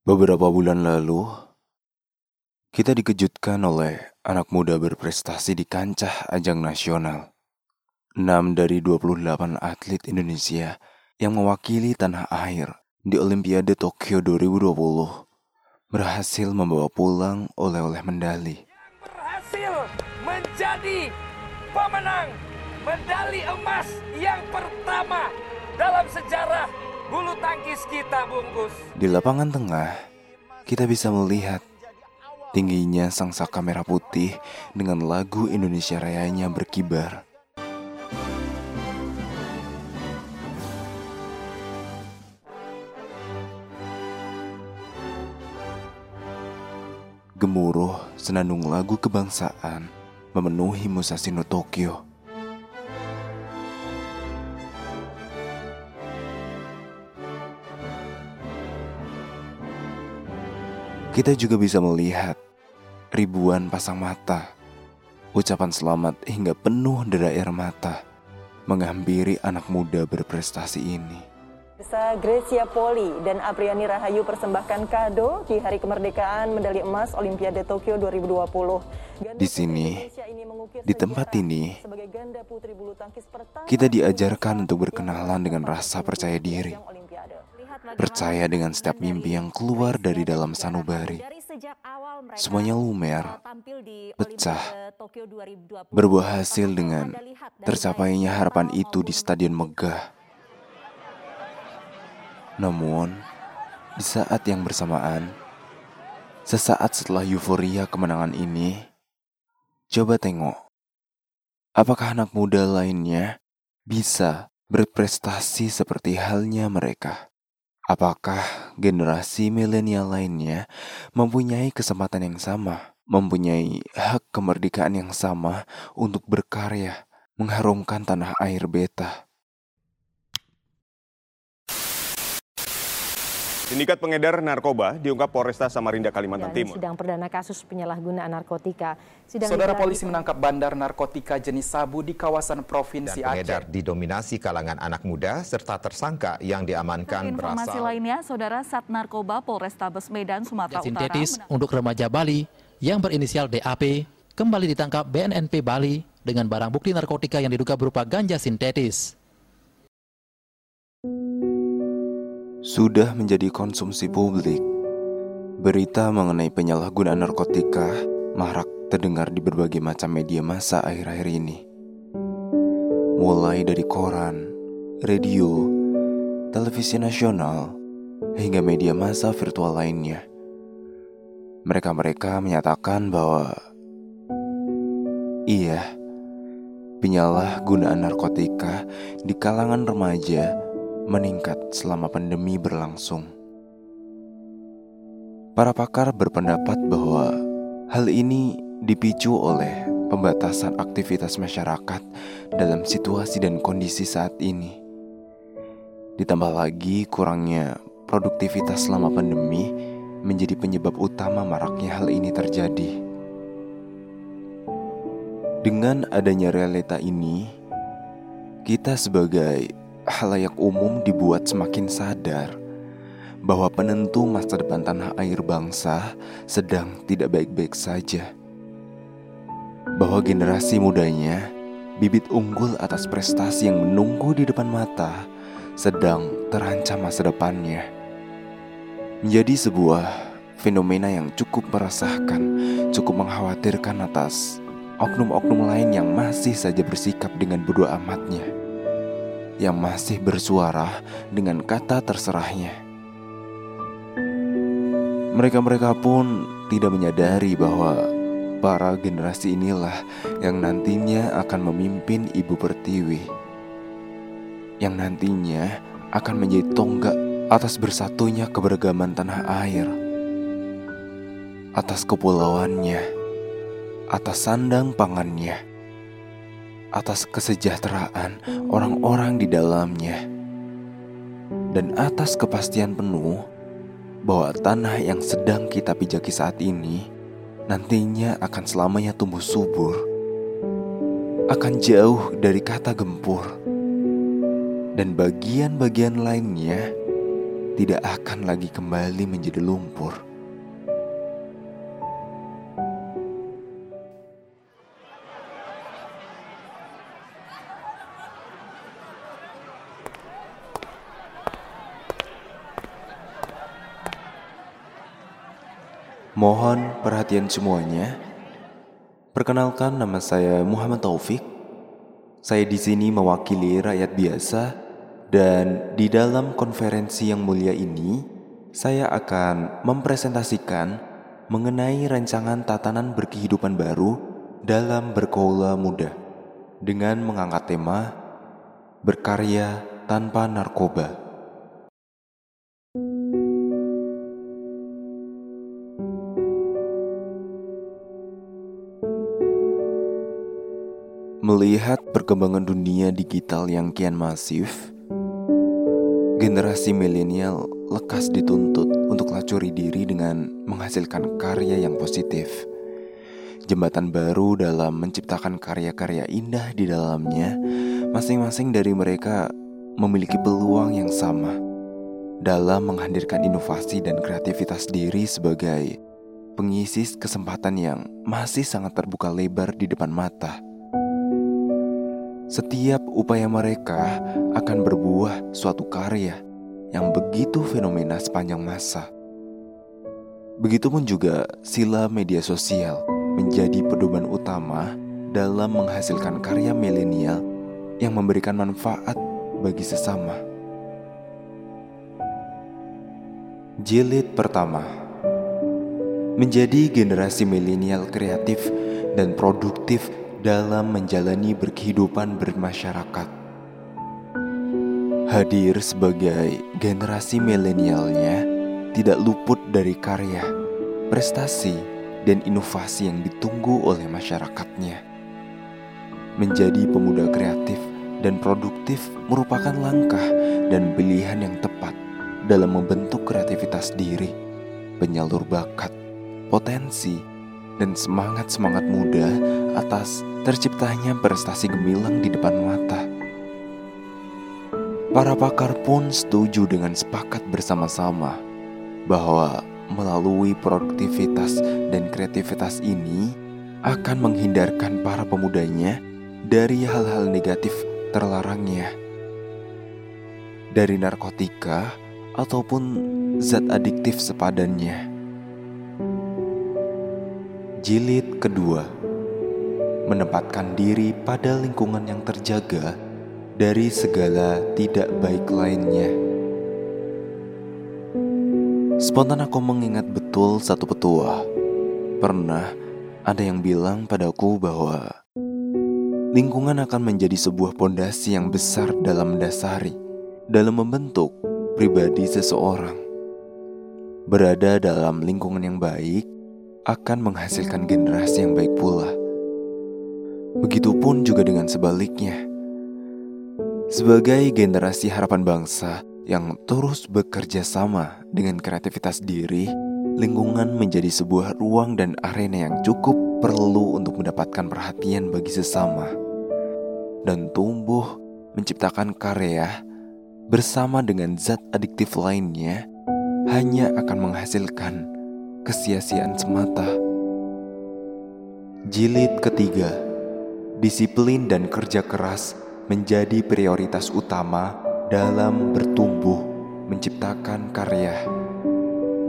Beberapa bulan lalu, kita dikejutkan oleh anak muda berprestasi di kancah ajang nasional. 6 dari 28 atlet Indonesia yang mewakili tanah air di Olimpiade Tokyo 2020 berhasil membawa pulang oleh-oleh medali. berhasil menjadi pemenang medali emas yang pertama dalam sejarah bulu tangkis kita bungkus. Di lapangan tengah, kita bisa melihat tingginya sang saka merah putih dengan lagu Indonesia Rayanya berkibar. Gemuruh senandung lagu kebangsaan memenuhi Musashi no Tokyo. Kita juga bisa melihat ribuan pasang mata, ucapan selamat hingga penuh derai air mata menghampiri anak muda berprestasi ini. Desa Gracia Poli dan Apriani Rahayu persembahkan kado di Hari Kemerdekaan medali emas Olimpiade Tokyo 2020. Ganda Di sini, ini di tempat ini, Kita diajarkan untuk berkenalan dengan rasa percaya diri. Percaya dengan setiap mimpi yang keluar dari dalam sanubari. Semuanya lumer, pecah, berbuah hasil dengan tercapainya harapan itu di stadion megah. Namun, di saat yang bersamaan, sesaat setelah euforia kemenangan ini, coba tengok, apakah anak muda lainnya bisa berprestasi seperti halnya mereka? Apakah generasi milenial lainnya mempunyai kesempatan yang sama, mempunyai hak kemerdekaan yang sama untuk berkarya, mengharumkan tanah air beta? Sindikat pengedar narkoba diungkap Polresta Samarinda, Kalimantan Dan Timur. sidang perdana kasus penyalahgunaan narkotika. Sidang Saudara polisi menangkap bandar narkotika jenis sabu di kawasan dan Provinsi pengedar Aceh. didominasi kalangan anak muda serta tersangka yang diamankan Informasi berasal lainnya, Saudara Sat Narkoba Polrestabes Medan, Sumatera Utara sintetis untuk remaja Bali yang berinisial DAP kembali ditangkap BNNP Bali dengan barang bukti narkotika yang diduga berupa ganja sintetis. Sudah menjadi konsumsi publik. Berita mengenai penyalahgunaan narkotika marak terdengar di berbagai macam media massa akhir-akhir ini. Mulai dari koran, radio, televisi nasional, hingga media massa virtual lainnya. Mereka-mereka menyatakan bahwa iya, penyalahgunaan narkotika di kalangan remaja meningkat selama pandemi berlangsung. Para pakar berpendapat bahwa hal ini dipicu oleh pembatasan aktivitas masyarakat dalam situasi dan kondisi saat ini. Ditambah lagi kurangnya produktivitas selama pandemi menjadi penyebab utama maraknya hal ini terjadi. Dengan adanya realita ini, kita sebagai halayak umum dibuat semakin sadar bahwa penentu masa depan tanah air bangsa sedang tidak baik-baik saja. Bahwa generasi mudanya, bibit unggul atas prestasi yang menunggu di depan mata, sedang terancam masa depannya. Menjadi sebuah fenomena yang cukup meresahkan, cukup mengkhawatirkan atas oknum-oknum lain yang masih saja bersikap dengan bodoh amatnya yang masih bersuara dengan kata terserahnya. Mereka-mereka pun tidak menyadari bahwa para generasi inilah yang nantinya akan memimpin Ibu Pertiwi. Yang nantinya akan menjadi tonggak atas bersatunya keberagaman tanah air. Atas kepulauannya, atas sandang pangannya atas kesejahteraan orang-orang di dalamnya, dan atas kepastian penuh bahwa tanah yang sedang kita pijaki saat ini nantinya akan selamanya tumbuh subur, akan jauh dari kata gempur, dan bagian-bagian lainnya tidak akan lagi kembali menjadi lumpur. Mohon perhatian semuanya. Perkenalkan nama saya Muhammad Taufik. Saya di sini mewakili rakyat biasa dan di dalam konferensi yang mulia ini saya akan mempresentasikan mengenai rancangan tatanan berkehidupan baru dalam berkaula muda dengan mengangkat tema berkarya tanpa narkoba. Melihat perkembangan dunia digital yang kian masif, generasi milenial lekas dituntut untuk lacuri diri dengan menghasilkan karya yang positif. Jembatan baru dalam menciptakan karya-karya indah di dalamnya, masing-masing dari mereka memiliki peluang yang sama dalam menghadirkan inovasi dan kreativitas diri sebagai pengisi kesempatan yang masih sangat terbuka lebar di depan mata. Setiap upaya mereka akan berbuah suatu karya yang begitu fenomena sepanjang masa. Begitupun juga sila media sosial menjadi pedoman utama dalam menghasilkan karya milenial yang memberikan manfaat bagi sesama. Jilid pertama menjadi generasi milenial kreatif dan produktif dalam menjalani berkehidupan bermasyarakat. Hadir sebagai generasi milenialnya tidak luput dari karya, prestasi, dan inovasi yang ditunggu oleh masyarakatnya. Menjadi pemuda kreatif dan produktif merupakan langkah dan pilihan yang tepat dalam membentuk kreativitas diri, penyalur bakat, potensi, dan semangat-semangat muda atas terciptanya prestasi gemilang di depan mata. Para pakar pun setuju dengan sepakat bersama-sama bahwa melalui produktivitas dan kreativitas ini akan menghindarkan para pemudanya dari hal-hal negatif terlarangnya. Dari narkotika ataupun zat adiktif sepadannya. Jilid kedua Menempatkan diri pada lingkungan yang terjaga dari segala tidak baik lainnya. Spontan aku mengingat betul satu petua. Pernah ada yang bilang padaku bahwa lingkungan akan menjadi sebuah pondasi yang besar dalam mendasari, dalam membentuk pribadi seseorang. Berada dalam lingkungan yang baik akan menghasilkan generasi yang baik pula. Begitupun juga dengan sebaliknya. Sebagai generasi harapan bangsa yang terus bekerja sama dengan kreativitas diri, lingkungan menjadi sebuah ruang dan arena yang cukup perlu untuk mendapatkan perhatian bagi sesama dan tumbuh menciptakan karya bersama dengan zat adiktif lainnya hanya akan menghasilkan kesia-siaan semata. Jilid ketiga, disiplin dan kerja keras menjadi prioritas utama dalam bertumbuh menciptakan karya.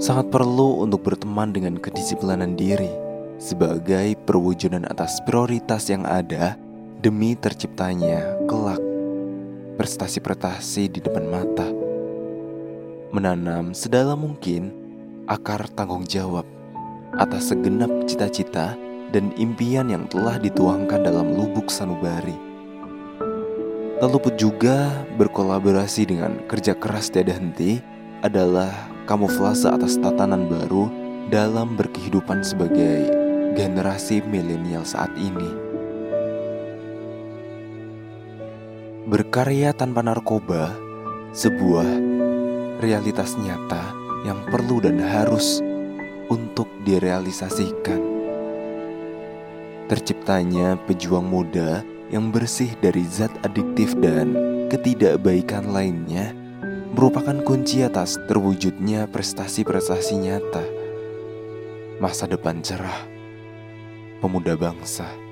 Sangat perlu untuk berteman dengan kedisiplinan diri sebagai perwujudan atas prioritas yang ada demi terciptanya kelak prestasi-prestasi di depan mata. Menanam sedalam mungkin akar tanggung jawab atas segenap cita-cita dan impian yang telah dituangkan dalam lubuk sanubari. Tak luput juga berkolaborasi dengan kerja keras tiada henti adalah kamuflase atas tatanan baru dalam berkehidupan sebagai generasi milenial saat ini. Berkarya tanpa narkoba, sebuah realitas nyata yang perlu dan harus untuk direalisasikan. Terciptanya pejuang muda yang bersih dari zat adiktif dan ketidakbaikan lainnya merupakan kunci atas terwujudnya prestasi-prestasi nyata, masa depan cerah, pemuda bangsa.